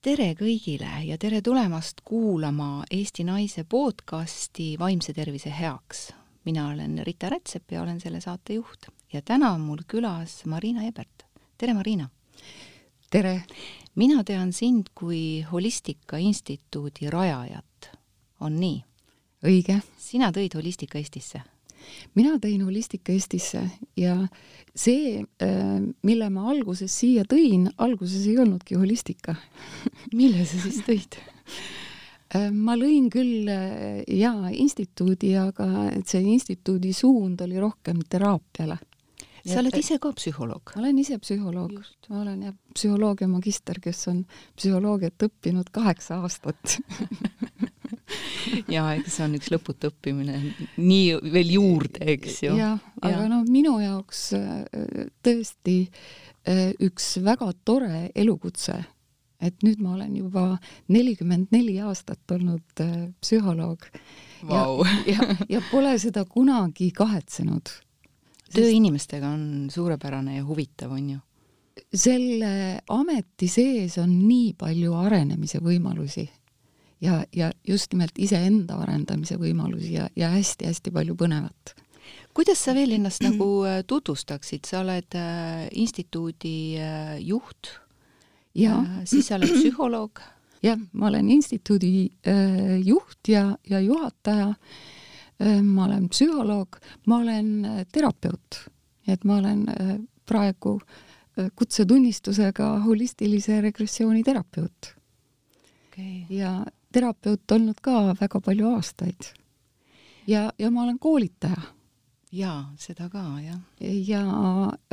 tere kõigile ja tere tulemast kuulama Eesti Naise podcasti Vaimse tervise heaks. mina olen Rita Rätsep ja olen selle saate juht ja täna on mul külas Marina Ebert. tere, Marina! tere! mina tean sind kui Holistika Instituudi rajajat, on nii? õige. sina tõid Holistika Eestisse mina tõin Holistika Eestisse ja see, äh, mille ma alguses siia tõin, alguses ei olnudki holistika mille sa siis tõid? Äh, ma lõin küll äh, jaa instituudi, aga et see instituudi suund oli rohkem teraapiale. sa oled ise ka psühholoog? ma olen ise psühholoog, ma olen jah psühholoogia magister, kes on psühholoogiat õppinud kaheksa aastat ja eks see on üks lõputu õppimine, nii veel juurde, eks ju. jah, aga noh, minu jaoks äh, tõesti äh, üks väga tore elukutse, et nüüd ma olen juba nelikümmend neli aastat olnud äh, psühholoog wow. ja, ja, ja pole seda kunagi kahetsenud. töö inimestega on suurepärane ja huvitav, on ju? selle ameti sees on nii palju arenemise võimalusi ja, ja just nimelt iseenda arendamise võimalusi ja, ja hästi-hästi palju põnevat. kuidas sa veel ennast nagu äh, tutvustaksid, sa oled äh, instituudi äh, juht, siis sa oled psühholoog? jah, ma olen instituudi juht ja, ja juhataja. Ma olen psühholoog, ma olen terapeut, et ma olen praegu kutsetunnistusega holistilise regressiooni terapeut. Okay.. ja terapeut olnud ka väga palju aastaid. ja, ja ma olen koolitaja. jaa, seda ka, jah. ja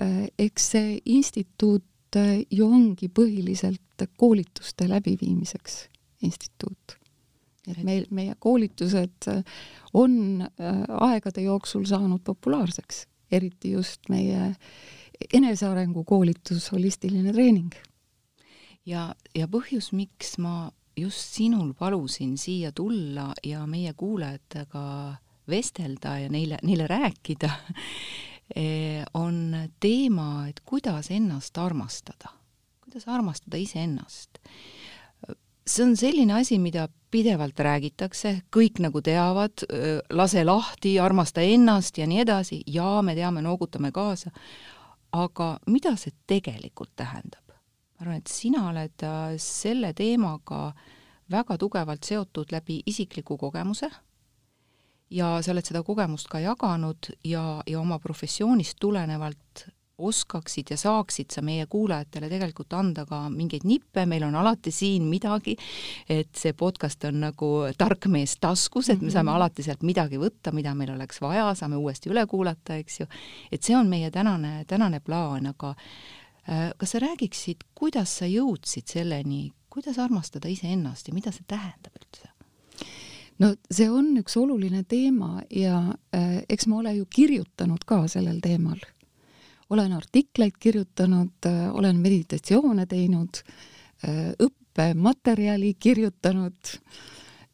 äh, eks see instituut äh, ju ongi põhiliselt koolituste läbiviimiseks instituut. et meil, meie koolitused äh, on aegade jooksul saanud populaarseks, eriti just meie enesearengu koolitus, holistiline treening. ja, ja põhjus, miks ma just sinul palusin siia tulla ja meie kuulajatega vestelda ja neile, neile rääkida, eh, on teema, et kuidas ennast armastada, kuidas armastada iseennast. see on selline asi, mida pidevalt räägitakse, kõik nagu teavad, lase lahti, armasta ennast ja nii edasi, ja me teame, noogutame kaasa, aga mida see tegelikult tähendab? Ma arvan, et sina oled äh, selle teemaga väga tugevalt seotud läbi isikliku kogemuse ja sa oled seda kogemust ka jaganud ja, ja oma professioonist tulenevalt oskaksid ja saaksid sa meie kuulajatele tegelikult anda ka mingeid nippe, meil on alati siin midagi, et see podcast on nagu tark mees taskus, et me saame mhm. alati sealt midagi võtta, mida meil oleks vaja, saame uuesti üle kuulata, eks ju. et see on meie tänane, tänane plaan, aga kas sa räägiksid, kuidas sa jõudsid selleni, kuidas armastada iseennast ja mida see tähendab üldse? no see on üks oluline teema ja äh, eks ma ole ju kirjutanud ka sellel teemal. olen artikleid kirjutanud äh,, olen meditatsioone teinud äh,, õppematerjali kirjutanud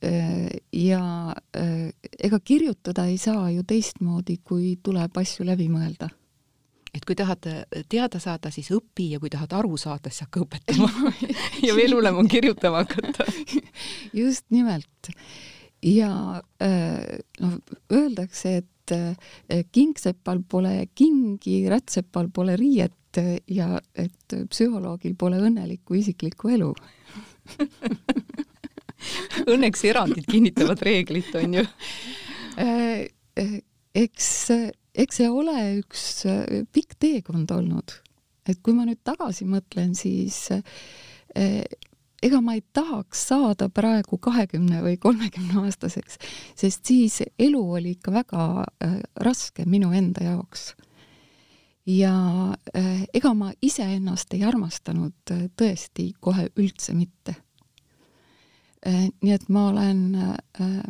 äh, ja äh, ega kirjutada ei saa ju teistmoodi, kui tuleb asju läbi mõelda et kui tahad teada saada, siis õpi ja kui tahad aru saada, siis hakka õpetama. Ja veel hullem on kirjutama hakata. Just nimelt. ja äh, noh, öeldakse, et äh, kingsepal pole kingi, rätsepal pole riiet ja et psühholoogil pole õnnelikku isiklikku elu. Õnneks erandid kinnitavad reeglit, on ju. Äh, eks eks see ole üks äh, pikk teekond olnud. et kui ma nüüd tagasi mõtlen, siis eh, ega ma ei tahaks saada praegu kahekümne või kolmekümne aastaseks, sest siis elu oli ikka väga äh, raske minu enda jaoks. ja äh, ega ma iseennast ei armastanud äh, tõesti kohe üldse mitte äh,. nii et ma olen äh,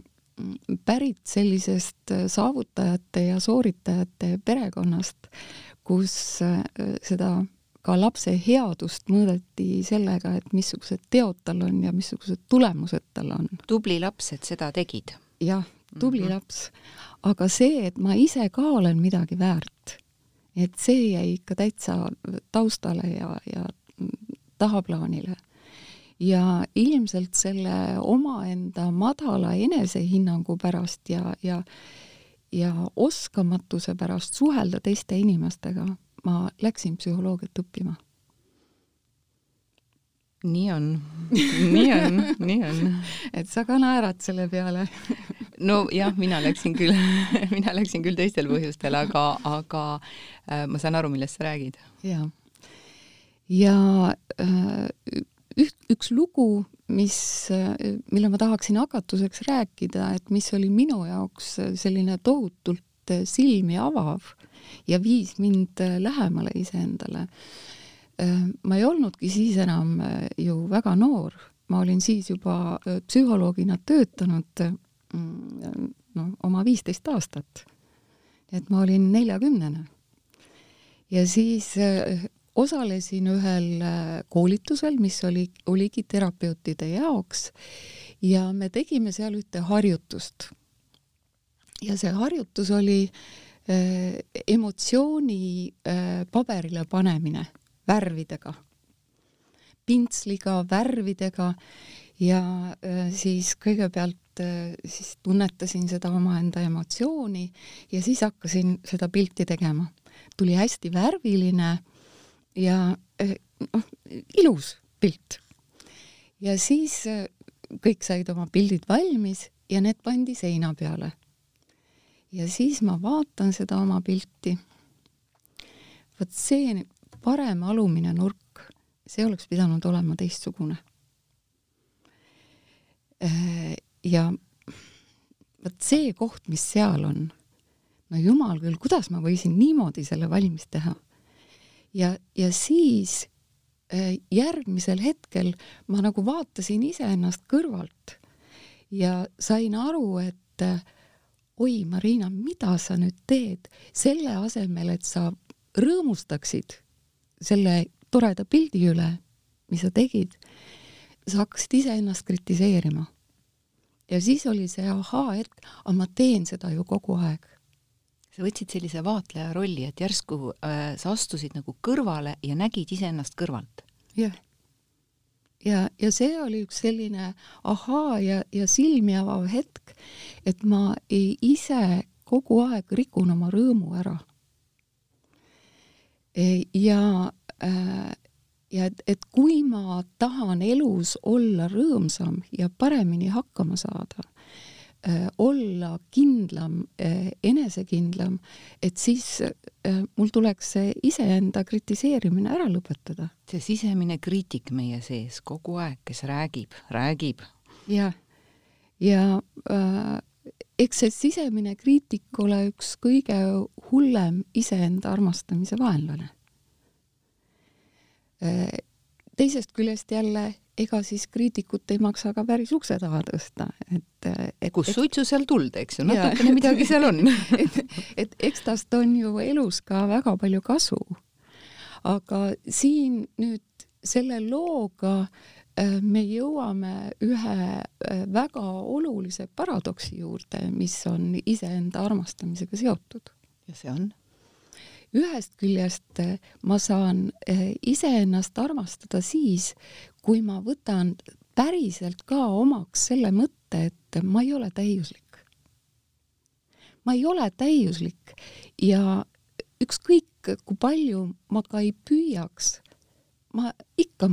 pärit sellisest äh, saavutajate ja sooritajate perekonnast, kus äh, seda ka lapse headust mõõdeti sellega, et missugused teod tal on ja missugused tulemused tal on. tubli laps, et seda tegid. jah, tubli mm -hmm. laps. aga see, et ma ise ka olen midagi väärt, et see jäi ikka täitsa taustale ja, ja tahaplaanile ja ilmselt selle omaenda madala enesehinnangu pärast ja, ja ja oskamatuse pärast suhelda teiste inimestega ma läksin psühholoogiat õppima. nii on, nii on, nii on. et sa ka naerad selle peale nojah, mina läksin küll mina läksin küll teistel põhjustel, aga, aga äh, ma saan aru, millest sa räägid. ja, ja äh, üht, üks lugu, mis, mille ma tahaksin hakatuseks rääkida, et mis oli minu jaoks selline tohutult silmi avav ja viis mind lähemale iseendale. ma ei olnudki siis enam ju väga noor, ma olin siis juba psühholoogina töötanud noh, oma viisteist aastat. et ma olin neljakümnene. ja siis osalesin ühel äh, koolitusel, mis oli, oligi terapeutide jaoks ja me tegime seal ühte harjutust. ja see harjutus oli äh, emotsiooni äh, paberile panemine värvidega, pintsliga, värvidega ja äh, siis kõigepealt äh, siis tunnetasin seda omaenda emotsiooni ja siis hakkasin seda pilti tegema. tuli hästi värviline ja eh, noh, ilus pilt. ja siis eh, kõik said oma pildid valmis ja need pandi seina peale. ja siis ma vaatan seda oma pilti. vot see parem alumine nurk, see oleks pidanud olema teistsugune. Eh, ja vot see koht, mis seal on, no jumal küll, kuidas ma võisin niimoodi selle valmis teha ja, ja siis äh, järgmisel hetkel ma nagu vaatasin iseennast kõrvalt ja sain aru, et äh, oi, Marina, mida sa nüüd teed, selle asemel, et sa rõõmustaksid selle toreda pildi üle, mis sa tegid, sa hakkasid iseennast kritiseerima. ja siis oli see ahaa-hetk, aga ma teen seda ju kogu aeg sa võtsid sellise vaatleja rolli, et järsku äh, sa astusid nagu kõrvale ja nägid iseennast kõrvalt. jah. ja, ja see oli üks selline ahaa ja, ja silmi avav hetk, et ma ise kogu aeg rikun oma rõõmu ära. E, ja äh, ja et, et kui ma tahan elus olla rõõmsam ja paremini hakkama saada, olla kindlam, äh, enesekindlam, et siis äh, mul tuleks see iseenda kritiseerimine ära lõpetada. see sisemine kriitik meie sees kogu aeg, kes räägib, räägib. jah, ja äh, eks see sisemine kriitik ole üks kõige hullem iseenda armastamise vaenlane äh,. teisest küljest jälle ega siis kriitikut ei maksa ka päris ukse taha tõsta, et, et kus suitsu, seal tuld, eks ju, natukene midagi seal on et, et eks tast on ju elus ka väga palju kasu. aga siin nüüd selle looga äh, me jõuame ühe äh, väga olulise paradoksi juurde, mis on iseenda armastamisega seotud. ja see on? Ühest küljest äh, ma saan iseennast armastada siis, kui ma võtan päriselt ka omaks selle mõtte, et ma ei ole täiuslik. ma ei ole täiuslik ja ükskõik kui palju ma ka ei püüaks, ma ikka,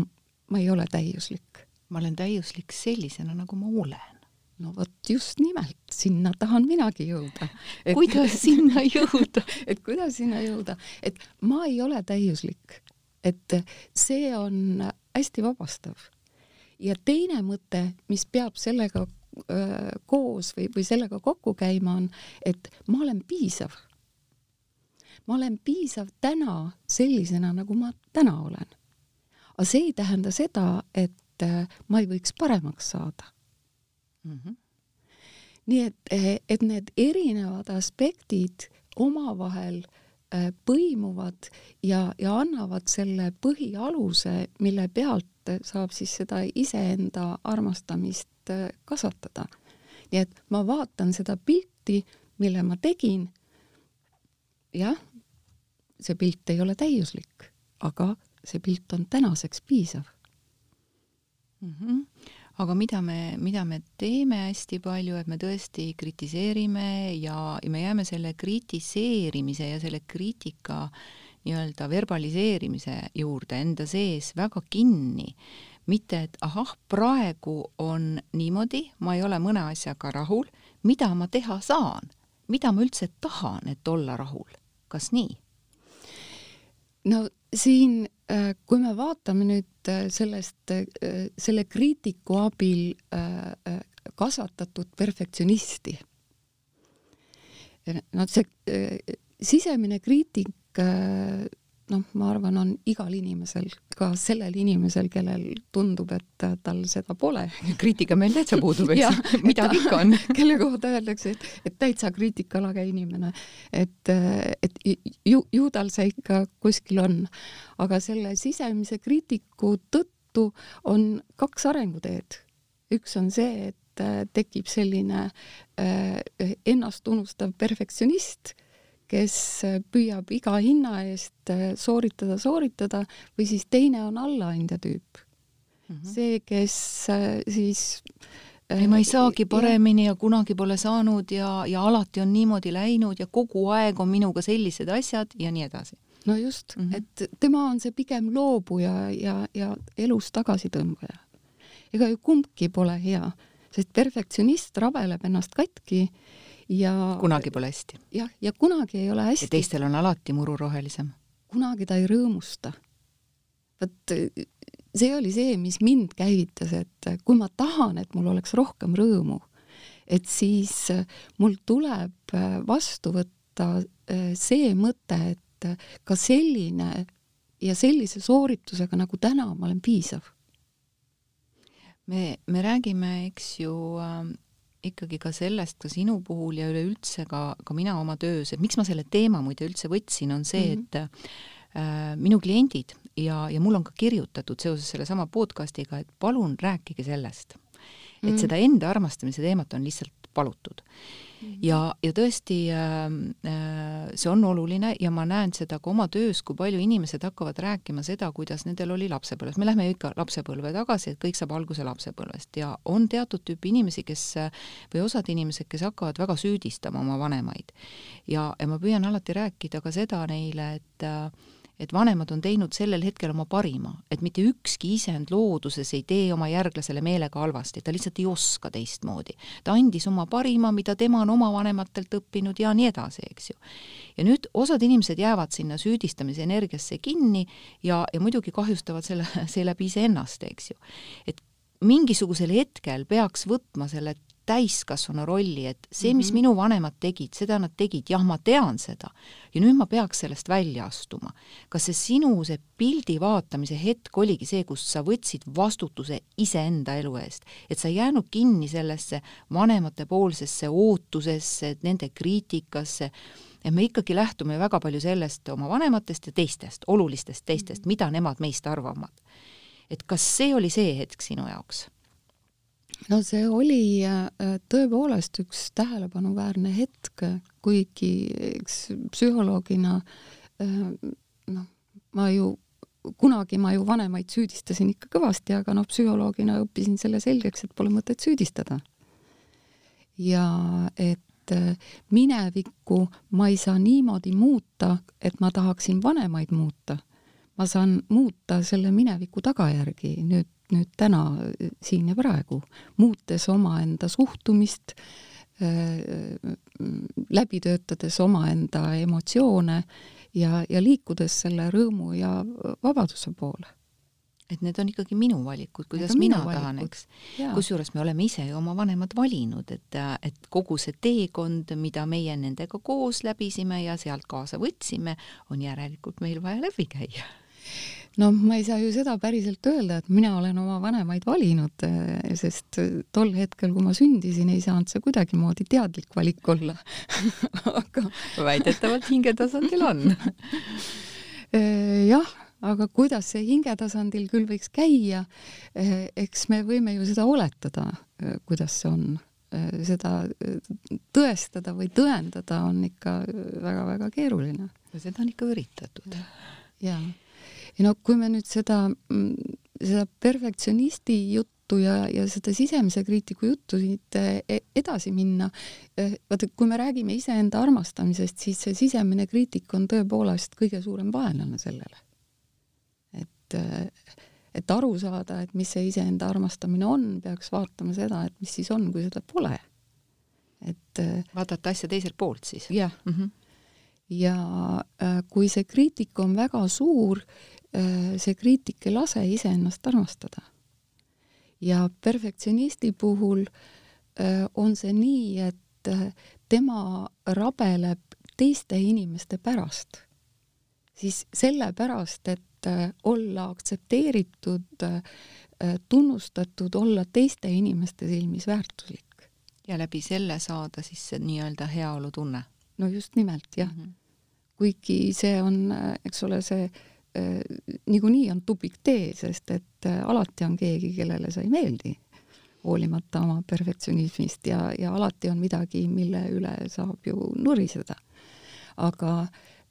ma ei ole täiuslik. ma olen täiuslik sellisena, nagu ma olen no vot just nimelt, sinna tahan minagi jõuda. kuidas sinna jõuda et kuidas sinna jõuda, et ma ei ole täiuslik, et see on hästi vabastav. ja teine mõte, mis peab sellega öö, koos või, või sellega kokku käima, on, et ma olen piisav. ma olen piisav täna sellisena, nagu ma täna olen. aga see ei tähenda seda, et ma ei võiks paremaks saada mm. -hmm. nii et, et need erinevad aspektid omavahel Äh, põimuvad ja, ja annavad selle põhialuse, mille pealt saab siis seda iseenda armastamist äh, kasvatada. nii et ma vaatan seda pilti, mille ma tegin. jah, see pilt ei ole täiuslik, aga see pilt on tänaseks piisav. mm. -hmm. Aga mida me, mida me teeme hästi palju, et me tõesti kritiseerime ja, ja me jääme selle kritiseerimise ja selle kriitika nii-öelda verbaliseerimise juurde enda sees väga kinni. mitte, et ahah, praegu on niimoodi, ma ei ole mõne asjaga rahul, mida ma teha saan, mida ma üldse tahan, et olla rahul, kas nii? no siin, äh, kui me vaatame nüüd äh, sellest, äh, selle kriitiku abil kasvatatud perfektsionisti, no see sisemine kriitik noh, ma arvan, on igal inimesel, ka sellel inimesel, kellel tundub, et tal seda pole. kriitika meil täitsa puudub, eks midagi ikka on. kelle kohta öeldakse, et, et täitsa kriitikalage inimene, et, et ju, ju tal see ikka kuskil on. aga selle sisemise kriitiku tõttu on kaks arenguteed. üks on see, et tekib selline äh, ennast unustav perfektsionist kes püüab iga hinna eest äh, sooritada, sooritada või siis teine on allaandja tüüp mm. -hmm. see, kes äh, siis ei, ma ei äh, saagi paremini ja, ja kunagi pole saanud ja, ja alati on niimoodi läinud ja kogu aeg on minuga sellised asjad ja nii edasi. no just mm, -hmm. et tema on see pigem loobuja ja, ja elus tagasitõmbaja. ega ju kumbki pole hea, sest perfektsionist rabeleb ennast katki ja kunagi pole hästi. jah, ja kunagi ei ole hästi. ja teistel on alati muru rohelisem. kunagi ta ei rõõmusta. vot see oli see, mis mind käivitas, et kui ma tahan, et mul oleks rohkem rõõmu, et siis mul tuleb vastu võtta äh, see mõte, et ka selline ja sellise sooritusega nagu täna ma olen piisav. me, me räägime, eks ju äh, ikkagi ka sellest ka sinu puhul ja üleüldse ka, ka mina oma töös, et miks ma selle teema muide üldse võtsin, on see mm, -hmm. et äh, minu kliendid ja, ja mul on ka kirjutatud seoses sellesama podcast'iga, et palun rääkige sellest. et mm -hmm. seda enda armastamise teemat on lihtsalt palutud. Ja, ja tõesti ähm, äh, see on oluline ja ma näen seda ka oma töös, kui palju inimesed hakkavad rääkima seda, kuidas nendel oli lapsepõlves, me lähme ikka lapsepõlve tagasi, et kõik saab alguse lapsepõlvest ja on teatud tüüpi inimesi, kes või osad inimesed, kes hakkavad väga süüdistama oma vanemaid. ja, ja ma püüan alati rääkida ka seda neile, et äh, et vanemad on teinud sellel hetkel oma parima, et mitte ükski isend looduses ei tee oma järglasele meelega halvasti, ta lihtsalt ei oska teistmoodi. ta andis oma parima, mida tema on oma vanematelt õppinud ja nii edasi, eks ju. ja nüüd osad inimesed jäävad sinna süüdistamise energiasse kinni ja, ja muidugi kahjustavad selle, seeläbi iseennast, eks ju. et mingisugusel hetkel peaks võtma selle täiskasvanu rolli, et see, mis mm -hmm. minu vanemad tegid, seda nad tegid, jah, ma tean seda ja nüüd ma peaks sellest välja astuma. kas see sinu see pildi vaatamise hetk oligi see, kus sa võtsid vastutuse iseenda elu eest, et sa ei jäänud kinni sellesse vanematepoolsesse ootusesse, nende kriitikasse, et me ikkagi lähtume väga palju sellest oma vanematest ja teistest, olulistest teistest, mhm. mida nemad meist arvavad. et kas see oli see hetk sinu jaoks? No see oli äh, tõepoolest üks tähelepanuväärne hetk, kuigi eks psühholoogina äh, noh, ma ju kunagi ma ju vanemaid süüdistasin ikka kõvasti, aga noh, psühholoogina õppisin selle selgeks, et pole mõtet süüdistada. ja et äh, minevikku ma ei saa niimoodi muuta, et ma tahaksin vanemaid muuta. ma saan muuta selle mineviku tagajärgi, nüüd nüüd täna, siin ja praegu, muutes omaenda suhtumist, äh, läbi töötades omaenda emotsioone ja, ja liikudes selle rõõmu ja vabaduse poole et need on ikkagi minu valikud, kuidas mina valikud. tahan, eks. kusjuures me oleme ise ju oma vanemad valinud, et, et kogu see teekond, mida meie nendega koos läbisime ja sealt kaasa võtsime, on järelikult meil vaja läbi käia no ma ei saa ju seda päriselt öelda, et mina olen oma vanemaid valinud, eh, sest tol hetkel, kui ma sündisin, ei saanud see kuidagimoodi teadlik valik olla aga väidetavalt hingetasandil on eh, jah, aga kuidas see hingetasandil küll võiks käia, eh, eks me võime ju seda oletada, kuidas see on seda tõestada või tõendada on ikka väga-väga keeruline. seda on ikka üritatud. jaa ja no kui me nüüd seda mm, seda perfektsionisti juttu ja, ja seda sisemise kriitiku juttu siit e, edasi minna, vaata, kui me räägime iseenda armastamisest, siis see sisemine kriitik on tõepoolest kõige suurem vaenlane sellele. et, et aru saada, et mis see iseenda armastamine on, peaks vaatama seda, et mis siis on, kui seda pole. et vaadata asja teiselt poolt siis? jah mm. -hmm ja kui see kriitik on väga suur, see kriitik ei lase iseennast armastada. ja perfektsionisti puhul äh, on see nii, et äh, tema rabeleb teiste inimeste pärast, siis sellepärast, et olla aktsepteeritud, tunnustatud, olla teiste inimeste silmis väärtuslik. ja läbi selle saada siis see nii-öelda heaolutunne? no just nimelt, jah mm. -hmm. kuigi see on, eks ole, see Äh, niikuinii on tupiktee, sest et äh, alati on keegi, kellele sa ei meeldi, hoolimata oma perfektsionismist ja, ja alati on midagi, mille üle saab ju nuriseda. aga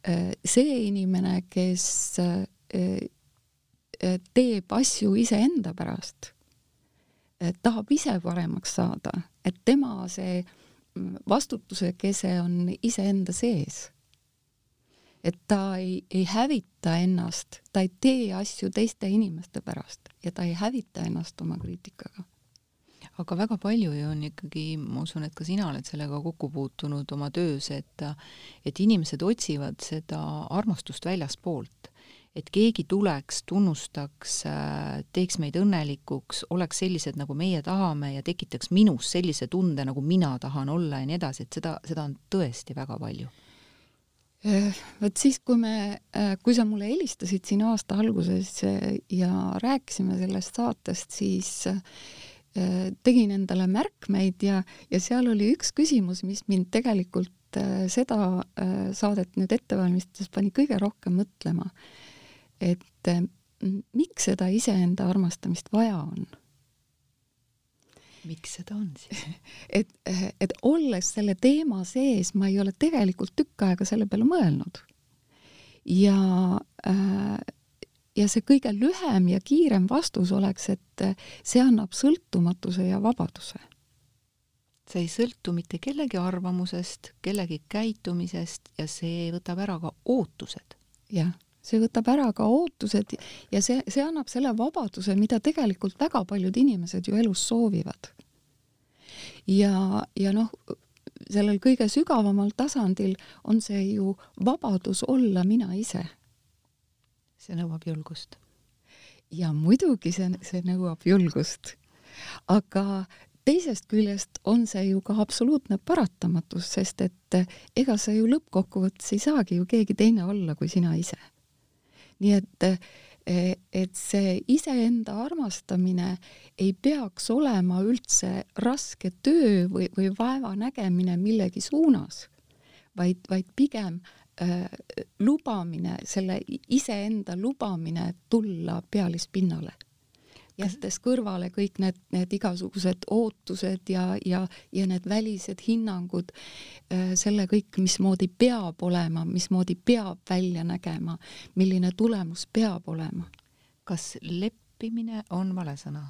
äh, see inimene, kes teeb asju iseenda pärast, tahab ise paremaks saada, et tema see mm, vastutuse kese on iseenda sees et ta ei, ei hävita ennast, ta ei tee asju teiste inimeste pärast ja ta ei hävita ennast oma kriitikaga. aga väga palju ju on ikkagi, ma usun, et ka sina oled sellega kokku puutunud oma töös, et et inimesed otsivad seda armastust väljaspoolt et keegi tuleks, tunnustaks, teeks meid õnnelikuks, oleks sellised, nagu meie tahame ja tekitaks minus sellise tunde, nagu mina tahan olla ja nii edasi, et seda, seda on tõesti väga palju vot siis, kui me, äh, kui sa mulle helistasid siin aasta alguses äh, ja rääkisime sellest saatest, siis tegin endale märkmeid ja, ja seal oli üks küsimus, mis mind tegelikult seda saadet nüüd ette valmistades pani kõige rohkem mõtlema. et miks seda iseenda armastamist vaja on miks seda on siis? et, et olles selle teema sees, ma ei ole tegelikult tükk aega selle peale mõelnud. ja ja see kõige lühem ja kiirem vastus oleks, et see annab sõltumatuse ja vabaduse. see ei sõltu mitte kellegi arvamusest, kellegi käitumisest ja see võtab ära ka ootused. jah see võtab ära ka ootused ja see, see annab selle vabaduse, mida tegelikult väga paljud inimesed ju elus soovivad. Ja, ja noh, sellel kõige sügavamal tasandil on see ju vabadus olla mina ise. see nõuab julgust. ja muidugi see, see nõuab julgust. aga teisest küljest on see ju ka absoluutne paratamatus, sest et ega sa ju lõppkokkuvõttes ei saagi ju keegi teine olla kui sina ise nii et et see iseenda armastamine ei peaks olema üldse raske töö või, või vaeva nägemine millegi suunas, vaid, vaid pigem äh, lubamine, selle iseenda lubamine tulla pealispinnale jättes kõrvale kõik need, need igasugused ootused ja, ja, ja need välised hinnangud, äh, selle kõik, mismoodi peab olema, mismoodi peab välja nägema, milline tulemus peab olema. kas leppimine on vale sõna?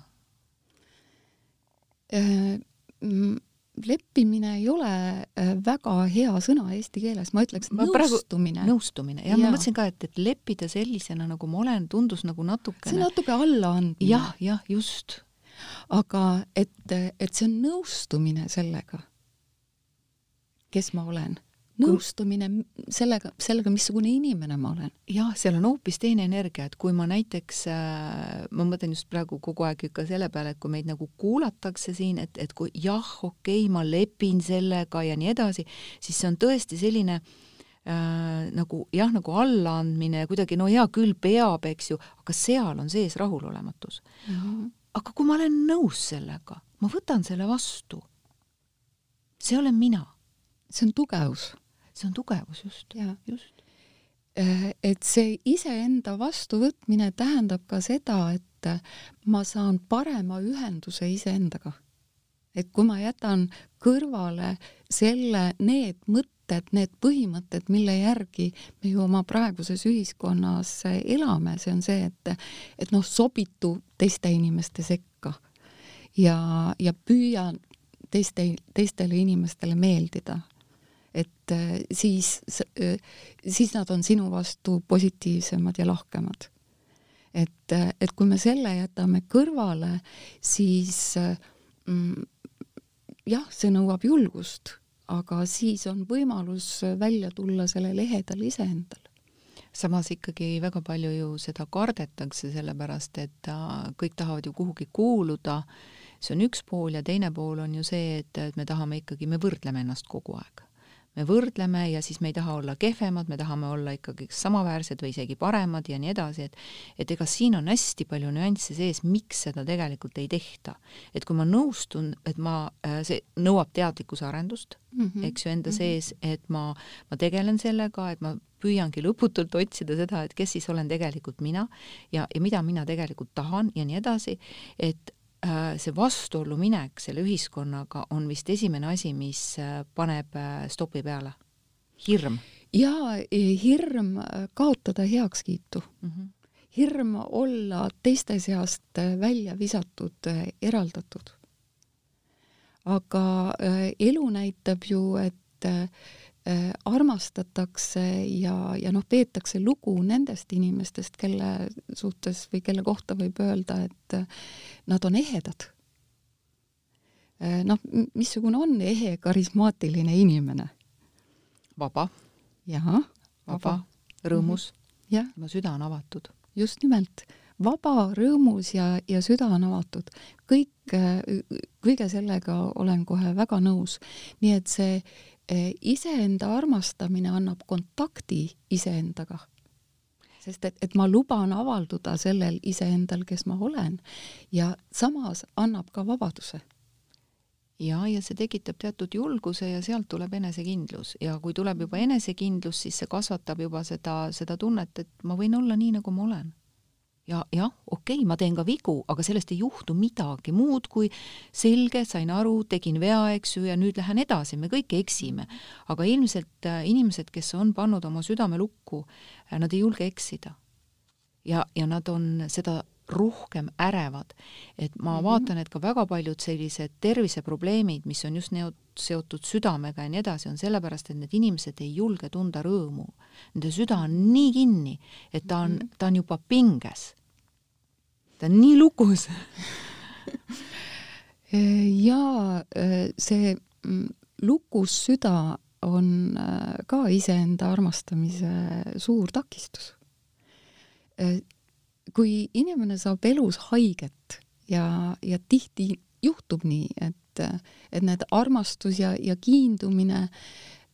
Leppimine ei ole äh, väga hea sõna eesti keeles, ma ütleks ma nõustumine. nõustumine, jah ja., ma mõtlesin ka, et, et leppida sellisena, nagu ma olen, tundus nagu natukene see natuke allaandmine. jah, jah, just. aga et, et see on nõustumine sellega, kes ma olen nõustumine sellega, sellega, missugune inimene ma olen. jah, seal on hoopis teine energia, et kui ma näiteks äh,, ma mõtlen just praegu kogu aeg ikka selle peale, et kui meid nagu kuulatakse siin, et, et kui jah, okei okay,, ma lepin sellega ja nii edasi, siis see on tõesti selline äh, nagu jah, nagu allaandmine kuidagi no hea küll, peab, eks ju, aga seal on sees rahulolematus mm. -hmm. aga kui ma olen nõus sellega, ma võtan selle vastu. see olen mina see on tugevus see on tugevus just, just. Äh, et see iseenda vastuvõtmine tähendab ka seda, et ma saan parema ühenduse iseendaga. et kui ma jätan kõrvale selle, need mõtted, need põhimõtted, mille järgi me ju oma praeguses ühiskonnas elame, see on see, et, et noh, sobitu teiste inimeste sekka ja, ja püüa teiste, teistele inimestele meeldida. Et siis, siis nad on sinu vastu positiivsemad ja lahkemad. et, et kui me selle jätame kõrvale, siis mm, jah, see nõuab julgust, aga siis on võimalus välja tulla sellel ehedal iseendal. Samas ikkagi väga palju ju seda kardetakse, sellepärast et kõik tahavad ju kuhugi kuuluda, see on üks pool ja teine pool on ju see, et, et me tahame ikkagi, me võrdleme ennast kogu aeg me võrdleme ja siis me ei taha olla kehvemad, me tahame olla ikkagi samaväärsed või isegi paremad ja nii edasi, et et ega siin on hästi palju nüansse sees, miks seda tegelikult ei tehta. et kui ma nõustun, et ma, äh, see nõuab teadlikkuse arendust mm, -hmm. eks ju, enda mm -hmm. sees, et ma, ma tegelen sellega, et ma püüangi lõputult otsida seda, et kes siis olen tegelikult mina ja, ja mida mina tegelikult tahan ja nii edasi, et see vastuollu minek selle ühiskonnaga on vist esimene asi, mis äh, paneb äh, stopi peale. hirm. jaa, hirm kaotada heakskiitu mm. -hmm. hirm olla teiste seast välja visatud, eraldatud. aga elu näitab ju, et Äh, armastatakse ja, ja noh, peetakse lugu nendest inimestest, kelle suhtes või kelle kohta võib öelda, et äh, nad on ehedad. Äh, noh, missugune on ehe karismaatiline inimene? vaba. jah, vaba, rõõmus mm. -hmm. tema süda on avatud. just nimelt, vaba, rõõmus ja, ja süda on avatud. kõik, kõige sellega olen kohe väga nõus. nii et see iseenda armastamine annab kontakti iseendaga. sest et, et ma luban avalduda sellel iseendal, kes ma olen. Ja samas annab ka vabaduse. Ja, ja see tekitab teatud julguse ja sealt tuleb enesekindlus. Ja kui tuleb juba enesekindlus, siis see kasvatab juba seda, seda tunnet, et ma võin olla nii, nagu ma olen ja jah, okei okay,, ma teen ka vigu, aga sellest ei juhtu midagi muud kui selge, sain aru, tegin vea, eks ju, ja nüüd lähen edasi, me kõik eksime. aga ilmselt äh, inimesed, kes on pannud oma südame lukku, äh, nad ei julge eksida. ja, ja nad on seda rohkem ärevad. et ma mm -hmm. vaatan, et ka väga paljud sellised terviseprobleemid, mis on just neot-, seotud südamega ja nii edasi, on sellepärast, et need inimesed ei julge tunda rõõmu. Nende süda on nii kinni, et ta on, mhm. ta on juba pinges ta on nii lukus ja see mm, lukus süda on äh, ka iseenda armastamise suur takistus. Äh, kui inimene saab elus haiget ja, ja tihti juhtub nii, et, et need armastus ja, ja kiindumine,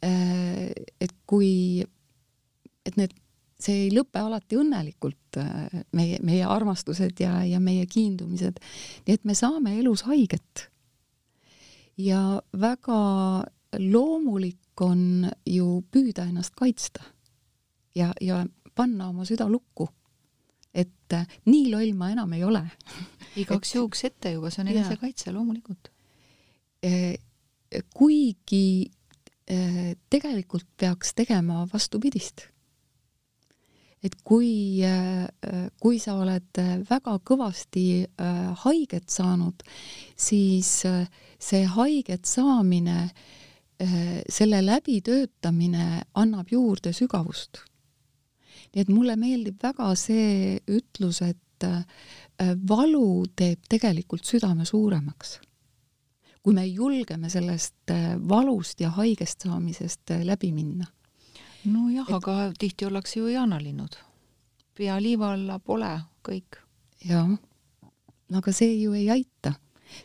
äh, et kui, et need see ei lõpe alati õnnelikult, äh, meie, meie armastused ja, ja meie kiindumised. nii et me saame elus haiget. ja väga loomulik on ju püüda ennast kaitsta ja, ja panna oma süda lukku. et äh, nii loll ma enam ei ole igaks juhuks ette juba, see on enesekaitse loomulikult. Äh, kuigi tegelikult peaks tegema vastupidist et kui, äh, kui sa oled väga kõvasti äh, haiget saanud, siis äh, see haiget saamine, selle läbitöötamine annab juurde sügavust. nii et mulle meeldib väga see ütlus, et valu teeb tegelikult südame suuremaks. kui me julgeme sellest valust ja haigest saamisest läbi minna nojah et..., aga tihti ollakse ju jaanalinnud. pea liiva alla pole kõik. jah, aga see ju ei aita.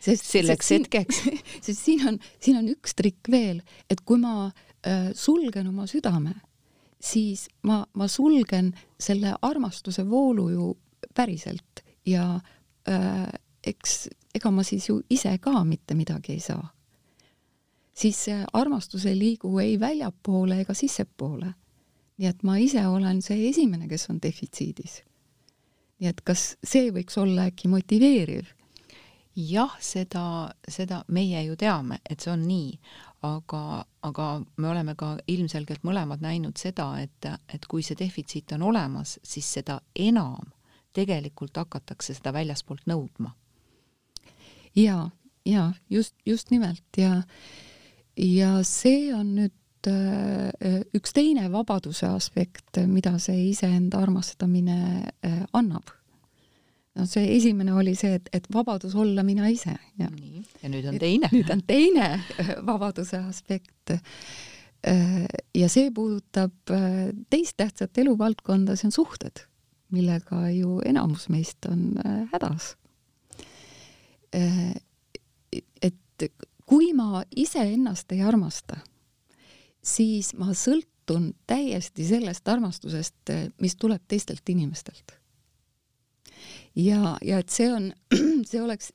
sest selleks sest hetkeks sest siin on, siin on üks trikk veel, et kui ma äh, sulgen oma südame, siis ma, ma sulgen selle armastuse voolu ju päriselt ja äh, eks ega ma siis ju ise ka mitte midagi ei saa siis armastus ei liigu ei väljapoole ega sissepoole. nii et ma ise olen see esimene, kes on defitsiidis. nii et kas see võiks olla äkki motiveeriv? jah, seda, seda meie ju teame, et see on nii, aga, aga me oleme ka ilmselgelt mõlemad näinud seda, et, et kui see defitsiit on olemas, siis seda enam tegelikult hakatakse seda väljaspoolt nõudma. ja, ja just, just nimelt ja, ja see on nüüd äh, üks teine vabaduse aspekt, mida see iseenda armastamine äh, annab no see esimene oli see, et, et vabadus olla mina ise ja nii, ja nüüd on teine. nüüd on teine äh, vabaduse aspekt. Ja see puudutab teist tähtsat eluvaldkonda, see on suhted, millega ju enamus meist on hädas. et kui ma iseennast ei armasta, siis ma sõltun täiesti sellest armastusest, mis tuleb teistelt inimestelt ja, ja et see on, see oleks,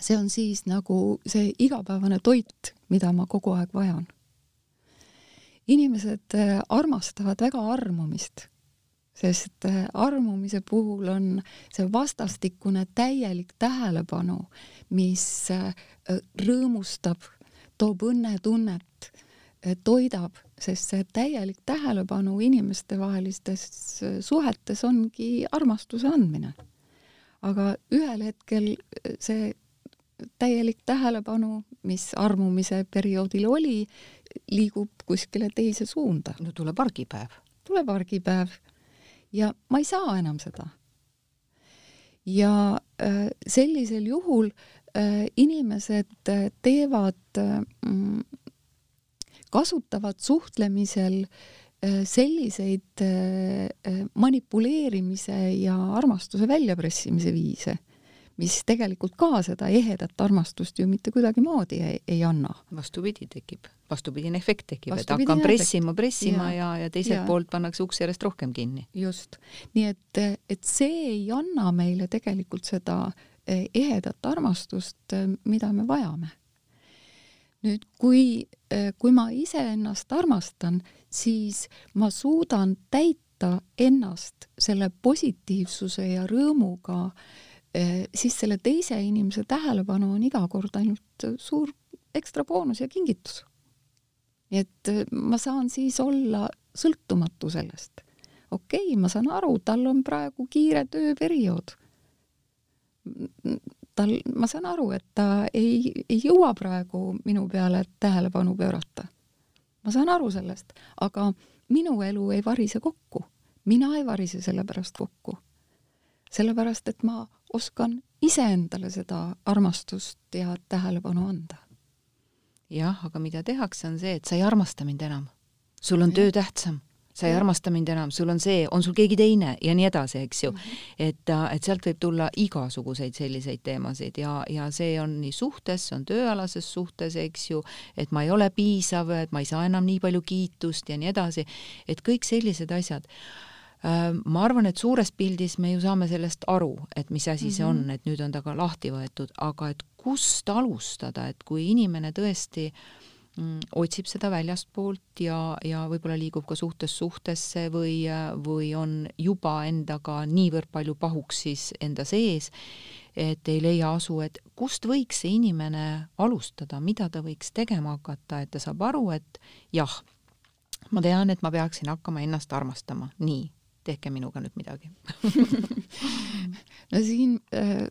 see on siis nagu see igapäevane toit, mida ma kogu aeg vajan. inimesed äh, armastavad väga armumist, sest äh, armumise puhul on see vastastikune täielik tähelepanu, mis äh, rõõmustab, toob õnnetunnet, toidab sest see täielik tähelepanu inimestevahelistes suhetes ongi armastuse andmine. aga ühel hetkel see täielik tähelepanu, mis armumise perioodil oli, liigub kuskile teise suunda. no tuleb argipäev. tuleb argipäev ja ma ei saa enam seda. ja äh, sellisel juhul äh, inimesed äh, teevad äh, kasutavad suhtlemisel selliseid manipuleerimise ja armastuse väljapressimise viise, mis tegelikult ka seda ehedat armastust ju mitte kuidagimoodi ei, ei anna. vastupidi, tekib, vastupidine efekt tekib, et hakkan pressima, pressima ja, ja, ja teiselt ja. poolt pannakse uks järjest rohkem kinni. just, nii et, et see ei anna meile tegelikult seda ehedat armastust, mida me vajame nüüd, kui, äh, kui ma iseennast armastan, siis ma suudan täita ennast selle positiivsuse ja rõõmuga, äh, siis selle teise inimese tähelepanu on iga kord ainult suur ekstra boonus ja kingitus. nii et äh, ma saan siis olla sõltumatu sellest. okei okay,, ma saan aru, tal on praegu kiire tööperiood tal, ma saan aru, et ta ei, ei jõua praegu minu peale tähelepanu pöörata. ma saan aru sellest, aga minu elu ei varise kokku. mina ei varise selle pärast kokku. sellepärast, et ma oskan iseendale seda armastust ja tähelepanu anda. jah, aga mida tehakse, on see, et sa ei armasta mind enam. sul on ja. töö tähtsam sa ei ja. armasta mind enam, sul on see, on sul keegi teine ja nii edasi, eks ju. -hmm. et, äh, et sealt võib tulla igasuguseid selliseid teemasid ja, ja see on nii suhtes, see on tööalases suhtes, eks ju, et ma ei ole piisav, et ma ei saa enam nii palju kiitust ja nii edasi, et kõik sellised asjad ma arvan, et suures pildis me ju saame sellest aru, et mis asi mm -hmm. see on, mhm. et nüüd on ta ka lahti võetud, aga et kust alustada, et kui inimene tõesti Mm, otsib seda väljastpoolt ja, ja võib-olla liigub ka suhtest suhtesse või, või on juba endaga niivõrd palju pahuks siis enda sees, et ei leia asu, et kust võiks see inimene alustada, mida ta võiks tegema hakata, et ta saab aru, et jah, ma tean, et ma peaksin hakkama ennast armastama, nii, tehke minuga nüüd midagi no siin äh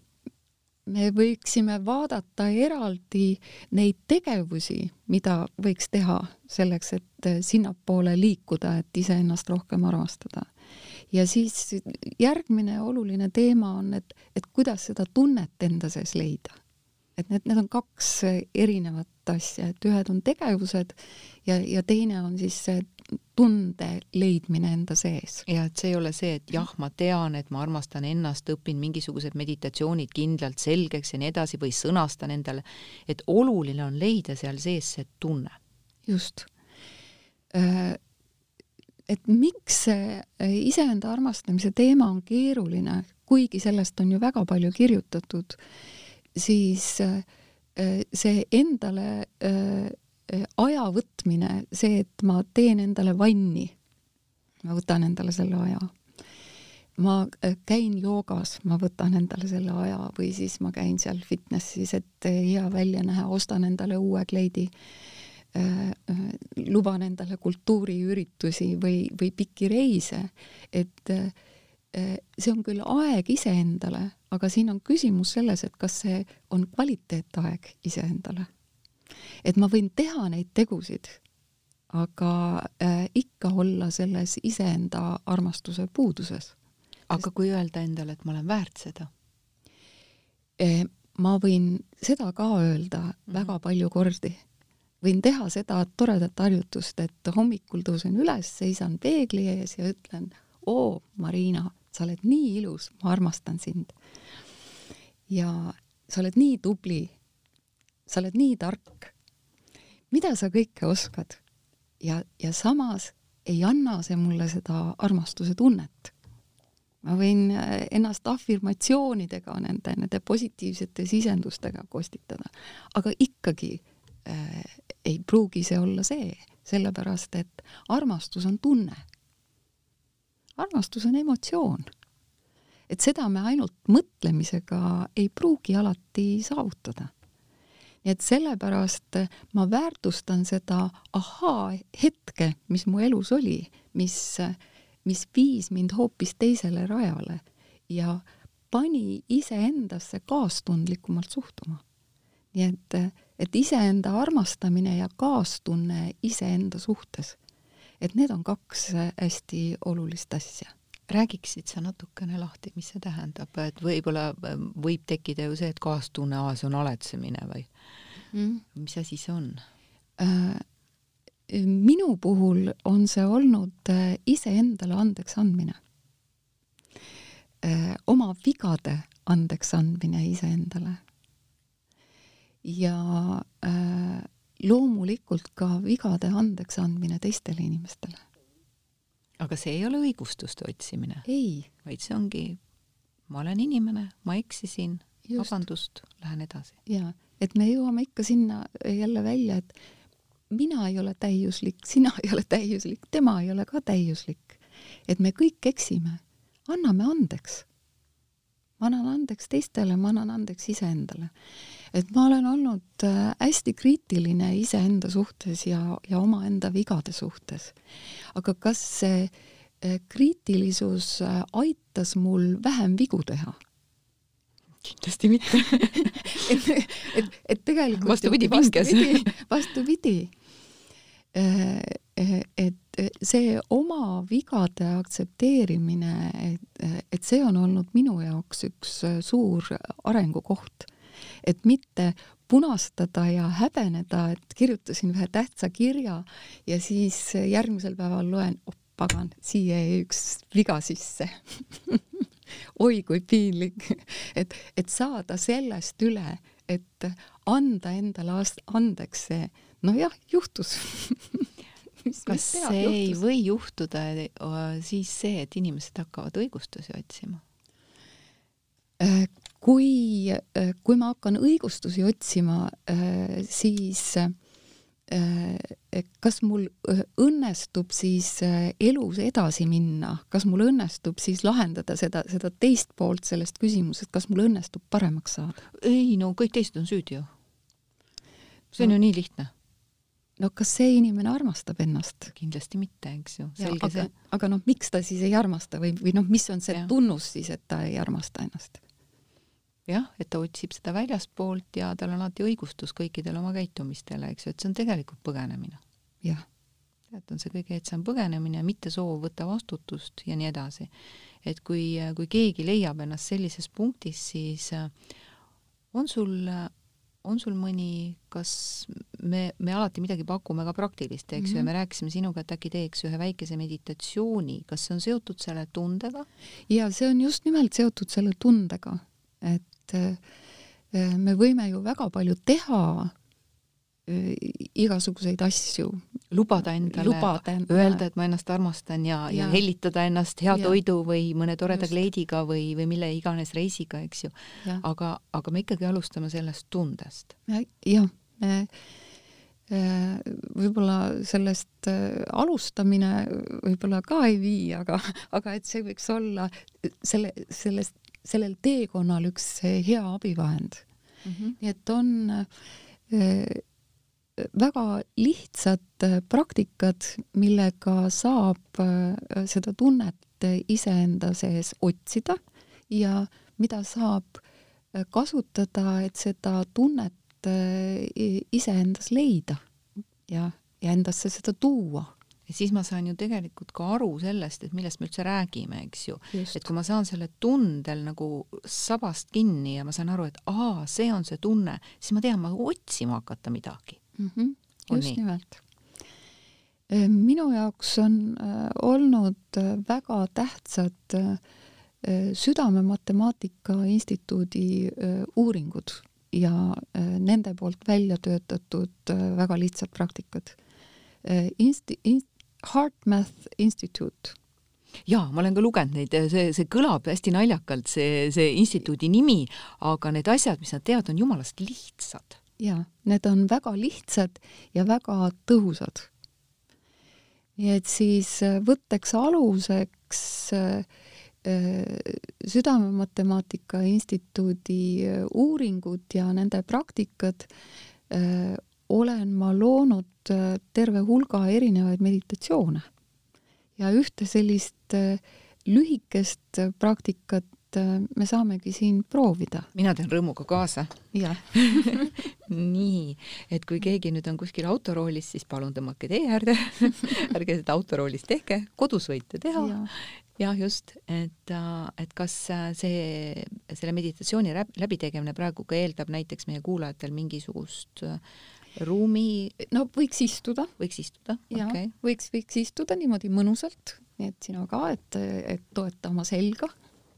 me võiksime vaadata eraldi neid tegevusi, mida võiks teha selleks, et sinnapoole liikuda, et iseennast rohkem armastada. ja siis järgmine oluline teema on, et, et kuidas seda tunnet enda sees leida. et need, need on kaks erinevat asja, et ühed on tegevused ja, ja teine on siis see tunde leidmine enda sees. ja et see ei ole see, et jah, ma tean, et ma armastan ennast, õpin mingisugused meditatsioonid kindlalt selgeks ja nii edasi või sõnastan endale, et oluline on leida seal sees see tunne. just. Äh, et miks see äh, iseenda armastamise teema on keeruline, kuigi sellest on ju väga palju kirjutatud, siis äh, see endale aja võtmine, see, et ma teen endale vanni, ma võtan endale selle aja, ma äh, käin joogas, ma võtan endale selle aja või siis ma käin seal fitnessis, et hea välja näha, ostan endale uue kleidi luban endale kultuuriüritusi või, või pikki reise, et see on küll aeg iseendale, aga siin on küsimus selles, et kas see on kvaliteetaeg iseendale. Et ma võin teha neid tegusid, aga äh, ikka olla selles iseenda armastuse puuduses. aga kui öelda endale, et ma olen väärt seda? ma võin seda ka öelda mm -hmm. väga palju kordi. võin teha seda toredat harjutust, et hommikul tõusen üles, seisan peegli ees ja ütlen, oo, Marina sa oled nii ilus, ma armastan sind. ja sa oled nii tubli. Sa oled nii tark. mida sa kõike oskad? ja, ja samas ei anna see mulle seda armastuse tunnet. ma võin äh, ennast afirmatsioonidega, nende, nende positiivsete sisendustega kostitada, aga ikkagi äh, ei pruugi see olla see, sellepärast et armastus on tunne armastus on emotsioon. et seda me ainult mõtlemisega ei pruugi alati saavutada. Nii et sellepärast ma väärtustan seda ahaa-hetke, mis mu elus oli, mis, mis viis mind hoopis teisele rajale ja pani iseendasse kaastundlikumalt suhtuma. nii et, et iseenda armastamine ja kaastunne iseenda suhtes et need on kaks hästi olulist asja. Räägiksid sa natukene lahti, mis see tähendab, et võib-olla äh, võib tekkida ju see, et kaastunne, aa, see on aletsemine või mm. mis asi see on äh,? minu puhul on see olnud äh, iseendale andeks andmine äh,. oma vigade andeks andmine iseendale. ja äh, loomulikult ka vigade andeks andmine teistele inimestele. Aga see ei ole õigustuste otsimine? ei. vaid see ongi, ma olen inimene, ma eksisin, vabandust, lähen edasi. jaa, et me jõuame ikka sinna jälle välja, et mina ei ole täiuslik, sina ei ole täiuslik, tema ei ole ka täiuslik. et me kõik eksime, anname andeks. ma annan andeks teistele, ma annan andeks iseendale et ma olen olnud äh, hästi kriitiline iseenda suhtes ja, ja omaenda vigade suhtes. aga kas see äh, kriitilisus äh, aitas mul vähem vigu teha? kindlasti mitte et, et, et tegelikult vastupidi, pinges. vastupidi. et see oma vigade aktsepteerimine, et, et see on olnud minu jaoks üks suur arengukoht et mitte punastada ja häbeneda, et kirjutasin ühe tähtsa kirja ja siis järgmisel päeval loen, oh pagan, siia jäi üks viga sisse oi kui piinlik, et, et saada sellest üle, et anda endale andeks see, nojah, juhtus kas see juhtus? ei või juhtuda siis see, et inimesed hakkavad õigustusi otsima? Äh, kui, äh, kui ma hakkan õigustusi otsima, äh, siis kas mul õnnestub siis elus edasi minna, kas mul õnnestub siis lahendada seda, seda teist poolt sellest küsimusest, kas mul õnnestub paremaks saada? ei no kõik teised on süüdi ju. see on no, ju nii lihtne. no kas see inimene armastab ennast? kindlasti mitte, eks ju, aga, aga noh, miks ta siis ei armasta või, või noh, mis on see ja. tunnus siis, et ta ei armasta ennast? Jah, et ta otsib seda väljaspoolt ja tal on alati õigustus kõikidele oma käitumistele, eks ju, et see on tegelikult põgenemine. jah. et on see kõige ehtsam põgenemine, mitte soov võtta vastutust ja nii edasi. et kui, kui keegi leiab ennast sellises punktis, siis äh, on sul, on sul mõni, kas me, me alati midagi pakume ka praktilist, eks ju mm -hmm., ja me rääkisime sinuga, et äkki teeks ühe väikese meditatsiooni, kas see on seotud selle tundega? ja see on just nimelt seotud selle tundega, et et äh, me võime ju väga palju teha äh, igasuguseid asju. lubada endale, öelda, et ma ennast armastan ja, ja., ja hellitada ennast hea ja. toidu või mõne toreda Just. kleidiga või, või mille iganes reisiga, eks ju. aga, aga me ikkagi alustame sellest tundest. jah, me võib-olla sellest alustamine võib-olla ka ei vii, aga, aga et see võiks olla selle, sellest, sellel teekonnal üks hea abivahend mm. -hmm. nii et on väga lihtsad äh, praktikad, millega saab seda tunnet iseenda sees otsida ja mida saab kasutada, et seda tunnet iseendas leida ja, ja endasse seda tuua ja siis ma saan ju tegelikult ka aru sellest, et millest me üldse räägime, eks ju. et kui ma saan selle tundel nagu sabast kinni ja ma saan aru, et aa, see on see tunne, siis ma tean, ma otsima hakata midagi mm. -hmm. just nii. nimelt. Äh, minu jaoks on äh, olnud äh, väga tähtsad Südamematemaatika Instituudi uuringud ja nende poolt välja töötatud väga lihtsad praktikad. Insti-, inst-, HeartMath Institute jaa, ma olen ka lugenud neid, see, see kõlab hästi naljakalt, see, see instituudi nimi, aga need asjad, mis nad teevad, on jumalast lihtsad jaa, need on väga lihtsad ja väga tõhusad. nii et siis äh, võtteks aluseks äh, äh, Südamematemaatika Instituudi uuringud ja nende praktikad olen ma loonud terve hulga erinevaid meditatsioone. ja ühte sellist lühikest praktikat et äh, me saamegi siin proovida. mina teen rõõmuga kaasa. jah nii, et kui keegi nüüd on kuskil autoroolis, siis palun tõmmake tee äärde ärge seda autoroolis tehke, kodus võite teha. jah, just, et, äh, et kas äh, see, selle meditatsiooni läbitegemine praegu ka eeldab näiteks meie kuulajatel mingisugust ruumi? no võiks istuda. võiks istuda, okei okay.. võiks, võiks istuda niimoodi mõnusalt, nii et sina ka, et, et toeta oma selga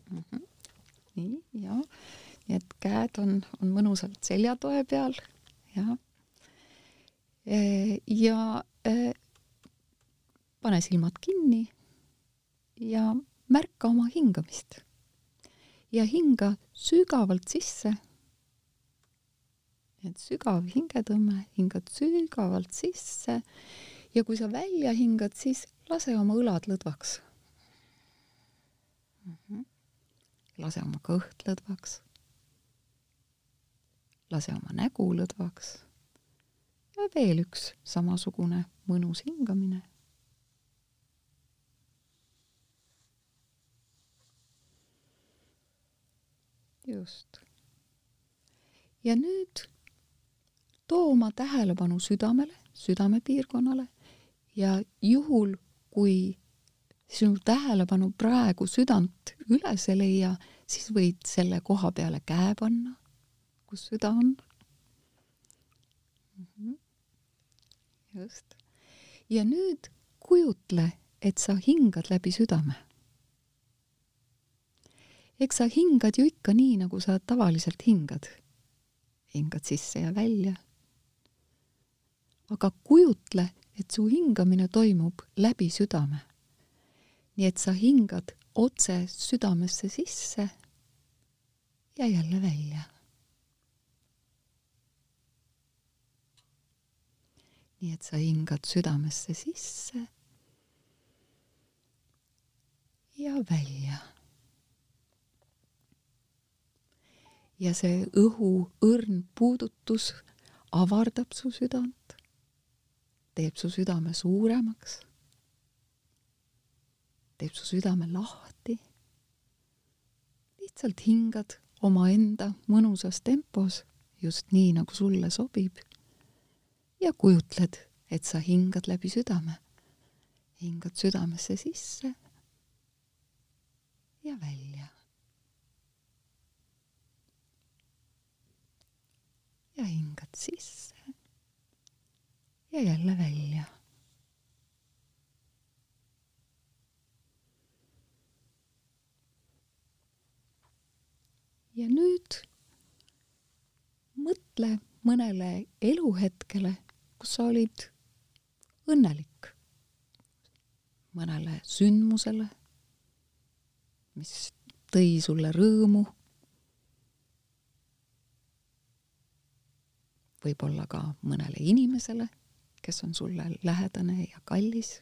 mm. -hmm. nii, ja, nii et käed on, on mõnusalt seljatoe peal ja, e, ja äh, pane silmad kinni ja märka oma hingamist. ja hinga sügavalt sisse. Et sügav hingetõmme, hingad sügavalt sisse ja kui sa välja hingad, siis lase oma õlad lõdvaks mm. -hmm lase oma kõht lõdvaks. lase oma nägu lõdvaks. ja veel üks samasugune mõnus hingamine. just. ja nüüd too oma tähelepanu südamele, südamepiirkonnale ja juhul, kui sinu tähelepanu praegu südant üles ei leia, siis võid selle koha peale käe panna, kus süda on. -hmm. just. ja nüüd kujutle, et sa hingad läbi südame. eks sa hingad ju ikka nii, nagu sa tavaliselt hingad. hingad sisse ja välja. Aga kujutle, et su hingamine toimub läbi südame nii et sa hingad otse südamesse sisse ja jälle välja. nii et sa hingad südamesse sisse ja välja. ja see õhu õrn puudutus avardab su südant, teeb su südame suuremaks teeb su südame lahti. lihtsalt hingad omaenda mõnusas tempos, just nii, nagu sulle sobib. ja kujutled, et sa hingad läbi südame. hingad südamesse sisse ja välja. ja hingad sisse ja jälle välja ja nüüd mõtle mõnele eluhetkele, kus sa olid õnnelik, mõnele sündmusele, mis tõi sulle rõõmu. võib-olla ka mõnele inimesele, kes on sulle lähedane ja kallis.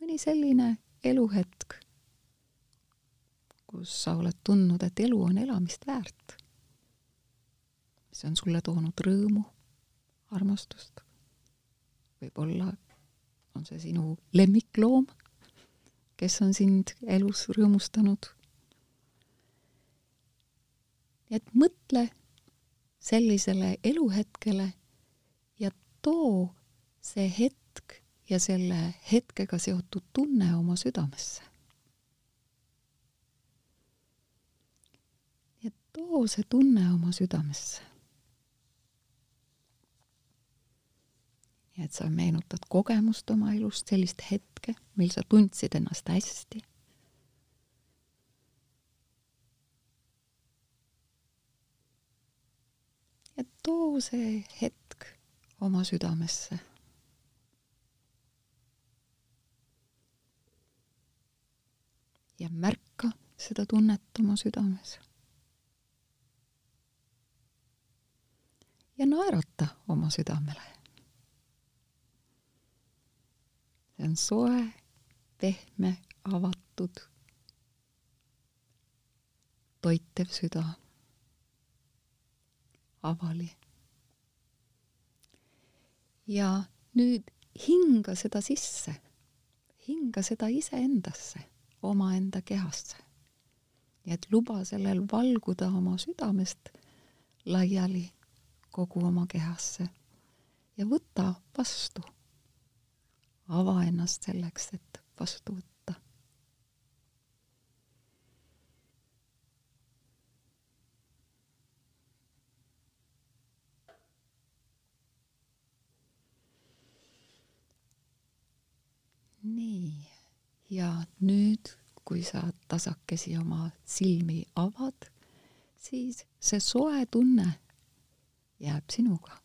mõni selline eluhetk, kus sa oled tundnud, et elu on elamist väärt. see on sulle toonud rõõmu, armastust. võib-olla on see sinu lemmikloom, kes on sind elus rõõmustanud. nii et mõtle sellisele eluhetkele too see hetk ja selle hetkega seotud tunne oma südamesse. et too see tunne oma südamesse. nii et sa meenutad kogemust oma elust, sellist hetke, mil sa tundsid ennast hästi et too see hetk oma südamesse. ja märka seda tunnet oma südames. ja naerata oma südamele. see on soe, pehme, avatud, toitev süda avali. Ja nüüd hinga seda sisse, hinga seda iseendasse, omaenda kehasse. nii et luba sellel valguda oma südamest laiali kogu oma kehasse ja võta vastu. ava ennast selleks, et vastu võtta. nii, ja nüüd, kui sa tasakesi oma silmi avad, siis see soe tunne jääb sinuga.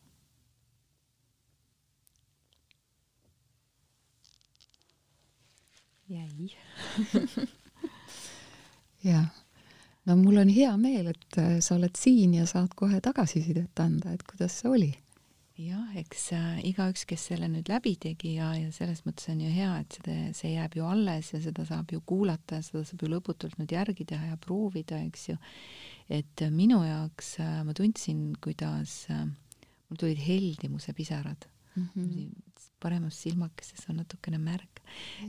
jäi. Jah, no mul on hea meel, et sa oled siin ja saad kohe tagasisidet anda, et kuidas see oli jah, eks äh, igaüks, kes selle nüüd läbi tegi ja, ja selles mõttes on ju hea, et seda, see jääb ju alles ja seda saab ju kuulata ja seda saab ju lõputult nüüd järgi teha ja proovida, eks ju. et äh, minu jaoks äh, ma tundsin, kuidas mul tulid heldimuse pisarad mm. -hmm. paremas silmakeses on natukene märg.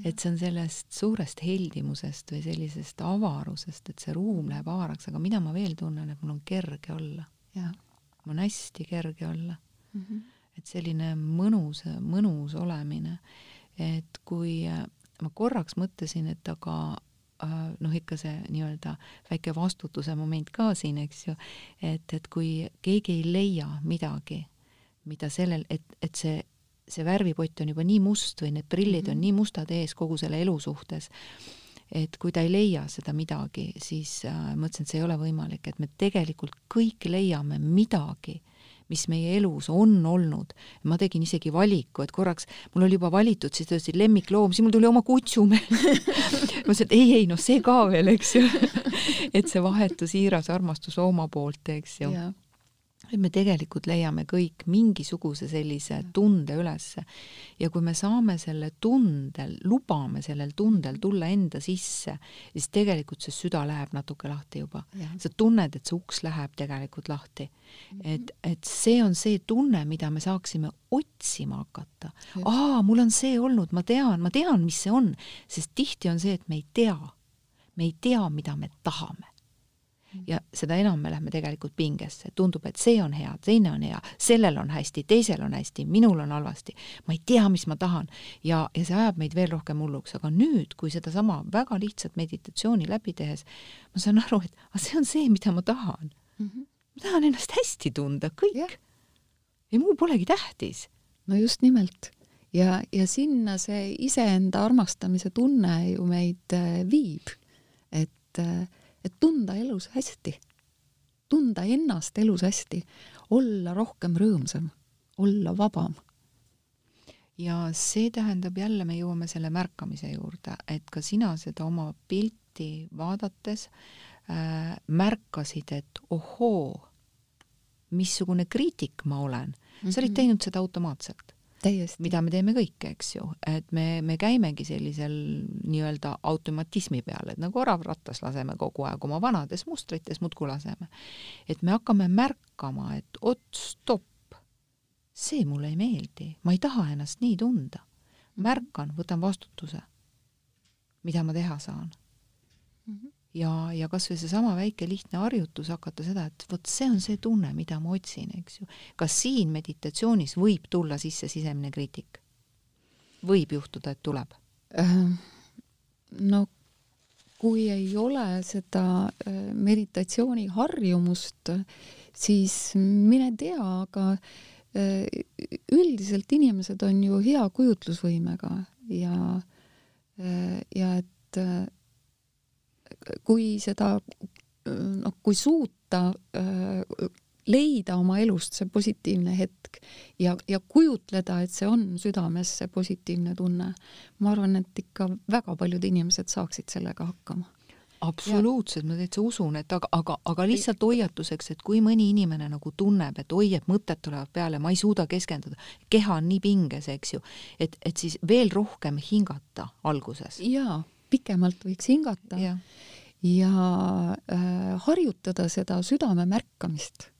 et see on sellest suurest heldimusest või sellisest avarusest, et see ruum läheb avaraks, aga mida ma veel tunnen, et mul on kerge olla. mul on hästi kerge olla mm. -hmm. et selline mõnus, mõnus olemine. et kui ma korraks mõtlesin, et aga äh, noh, ikka see nii-öelda väike vastutuse moment ka siin, eks ju, et, et kui keegi ei leia midagi, mida sellel, et, et see, see värvipott on juba nii must või need prillid mm -hmm. on nii mustad ees kogu selle elu suhtes, et kui ta ei leia seda midagi, siis äh, mõtlesin, et see ei ole võimalik, et me tegelikult kõik leiame midagi mis meie elus on olnud. ma tegin isegi valiku, et korraks mul oli juba valitud, siis ta ütles lemmikloom, siis mul tuli oma kutsu meelde ma ütlesin, et ei, ei noh, see ka veel, eks ju. Et see vahetu siiras armastus oma poolt, eks ju et me tegelikult leiame kõik mingisuguse sellise tunde ülesse ja kui me saame selle tundel, lubame sellel tundel tulla enda sisse, siis tegelikult see süda läheb natuke lahti juba. sa tunned, et see uks läheb tegelikult lahti. Mhm. et, et see on see tunne, mida me saaksime otsima hakata. aa, mul on see olnud, ma tean, ma tean, mis see on, sest tihti on see, et me ei tea, me ei tea, mida me tahame ja seda enam me lähme tegelikult pingesse, tundub, et see on hea, teine on hea, sellel on hästi, teisel on hästi, minul on halvasti, ma ei tea, mis ma tahan ja, ja see ajab meid veel rohkem hulluks, aga nüüd, kui sedasama väga lihtsat meditatsiooni läbi tehes, ma saan aru, et aga see on see, mida ma tahan mm. -hmm. ma tahan ennast hästi tunda, kõik. ja muu polegi tähtis. no just nimelt ja, ja sinna see iseenda armastamise tunne ju meid äh, viib, et äh, et tunda elus hästi, tunda ennast elus hästi, olla rohkem rõõmsam, olla vabam. ja see tähendab jälle, me jõuame selle märkamise juurde, et ka sina seda oma pilti vaadates äh, märkasid, et ohoo, missugune kriitik ma olen mm, -hmm. sa olid mhm. teinud seda automaatselt. Mida me teeme kõik, eks ju, et me, me käimegi sellisel nii-öelda automatismi peal, et nagu oravrattas laseme kogu aeg oma vanades mustrites muudkui laseme. et me hakkame märkama, et oot, stopp, see mulle ei meeldi, ma ei taha ennast nii tunda. märkan, võtan vastutuse, mida ma teha saan mm. -hmm ja, ja kas või seesama väike lihtne harjutus hakata seda, et vot see on see tunne, mida ma otsin, eks ju. kas siin meditatsioonis võib tulla sisse sisemine kriitik? võib juhtuda, et tuleb? Äh, no kui ei ole seda äh, meditatsiooni harjumust, siis mine tea, aga äh, üldiselt inimesed on ju hea kujutlusvõimega ja, ja et kui seda noh, kui suuta leida oma elust see positiivne hetk ja, ja kujutleda, et see on südames see positiivne tunne, ma arvan, et ikka väga paljud inimesed saaksid sellega hakkama. Absoluutselt, ma täitsa usun, et aga, aga, aga lihtsalt hoiatuseks, et kui mõni inimene nagu tunneb, et oi, et mõtted tulevad peale, ma ei suuda keskenduda, keha on nii pinges, eks ju, et, et siis veel rohkem hingata alguses. jaa, pikemalt võiks hingata. Ja, ja äh, harjutada seda südame märkamist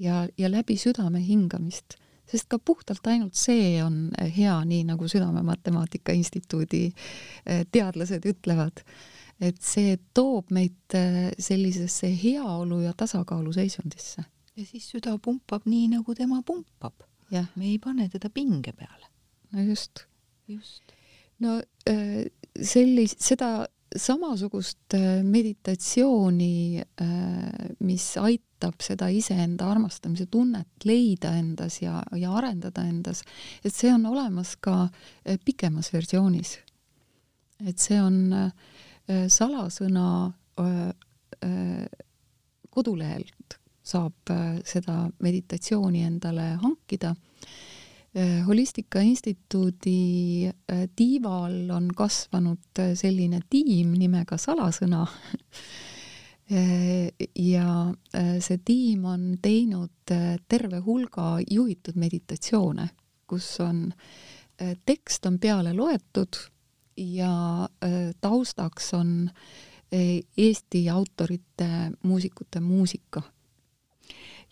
ja, ja läbi südame hingamist, sest ka puhtalt ainult see on hea, nii nagu Südame Matemaatika Instituudi äh, teadlased ütlevad, et see toob meid äh, sellisesse heaolu ja tasakaalu seisundisse. ja siis süda pumpab nii, nagu tema pumpab. me ei pane teda pinge peale. no just. just. no äh, sellis-, seda samasugust äh, meditatsiooni, äh, mis aitab seda iseenda armastamise tunnet leida endas ja, ja arendada endas, et see on olemas ka äh, pikemas versioonis. et see on salasõna kodulehelt saab seda meditatsiooni endale hankida Holistika Instituudi äh, tiival on kasvanud äh, selline tiim nimega Salasõna. Ja see tiim on teinud terve hulga juhitud meditatsioone, kus on, tekst on peale loetud ja taustaks on Eesti autorite, muusikute muusika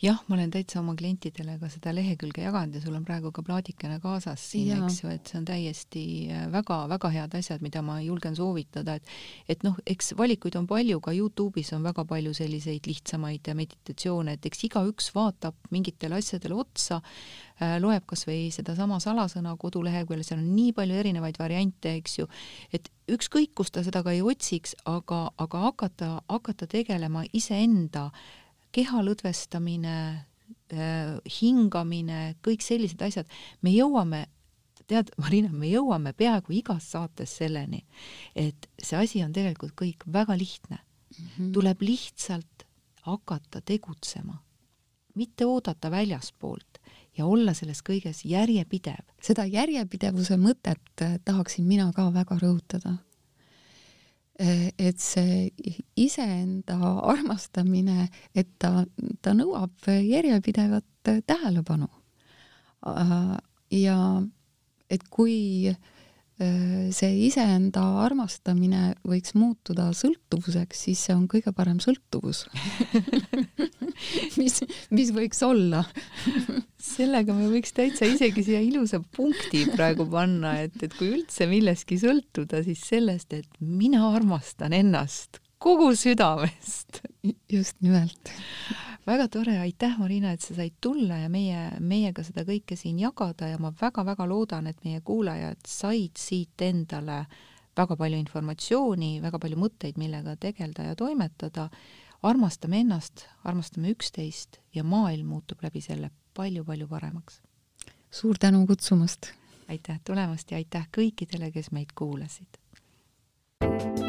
jah, ma olen täitsa oma klientidele ka seda lehekülge jaganud ja sul on praegu ka plaadikene kaasas siin, eks ju, et see on täiesti väga-väga äh, head asjad, mida ma julgen soovitada, et et noh, eks valikuid on palju, ka Youtube'is on väga palju selliseid lihtsamaid meditatsioone, et eks igaüks vaatab mingitele asjadele otsa äh,, loeb kas või sedasama salasõna koduleheküljel, seal on nii palju erinevaid variante, eks ju, et ükskõik, kus ta seda ka ei otsiks, aga, aga hakata, hakata tegelema iseenda äh, keha lõdvestamine, äh, hingamine, kõik sellised asjad, me jõuame tead, Marina, me jõuame peaaegu igas saates selleni, et see asi on tegelikult kõik väga lihtne mm. -hmm. tuleb lihtsalt hakata tegutsema, mitte oodata väljaspoolt ja olla selles kõiges järjepidev. seda järjepidevuse mõtet äh, tahaksin mina ka väga rõhutada et see iseenda armastamine, et ta, ta nõuab järjepidevat tähelepanu. ja et kui eh, see iseenda armastamine võiks muutuda sõltuvuseks, siis see on kõige parem sõltuvus. Mis, mis võiks olla? Sellega me võiks täitsa isegi siia ilusa punkti praegu panna, et, et kui üldse millestki sõltuda, siis sellest, et mina armastan ennast kogu südamest. just nimelt. väga tore, aitäh, Marina, et sa said tulla ja meie, meiega seda kõike siin jagada ja ma väga-väga loodan, et meie kuulajad said siit endale väga palju informatsiooni, väga palju mõtteid, millega tegeleda ja toimetada. armastame ennast, armastame üksteist ja maailm muutub läbi selle palju-palju paremaks. suur tänu kutsumast! aitäh tulemast ja aitäh kõikidele, kes meid kuulasid! thank you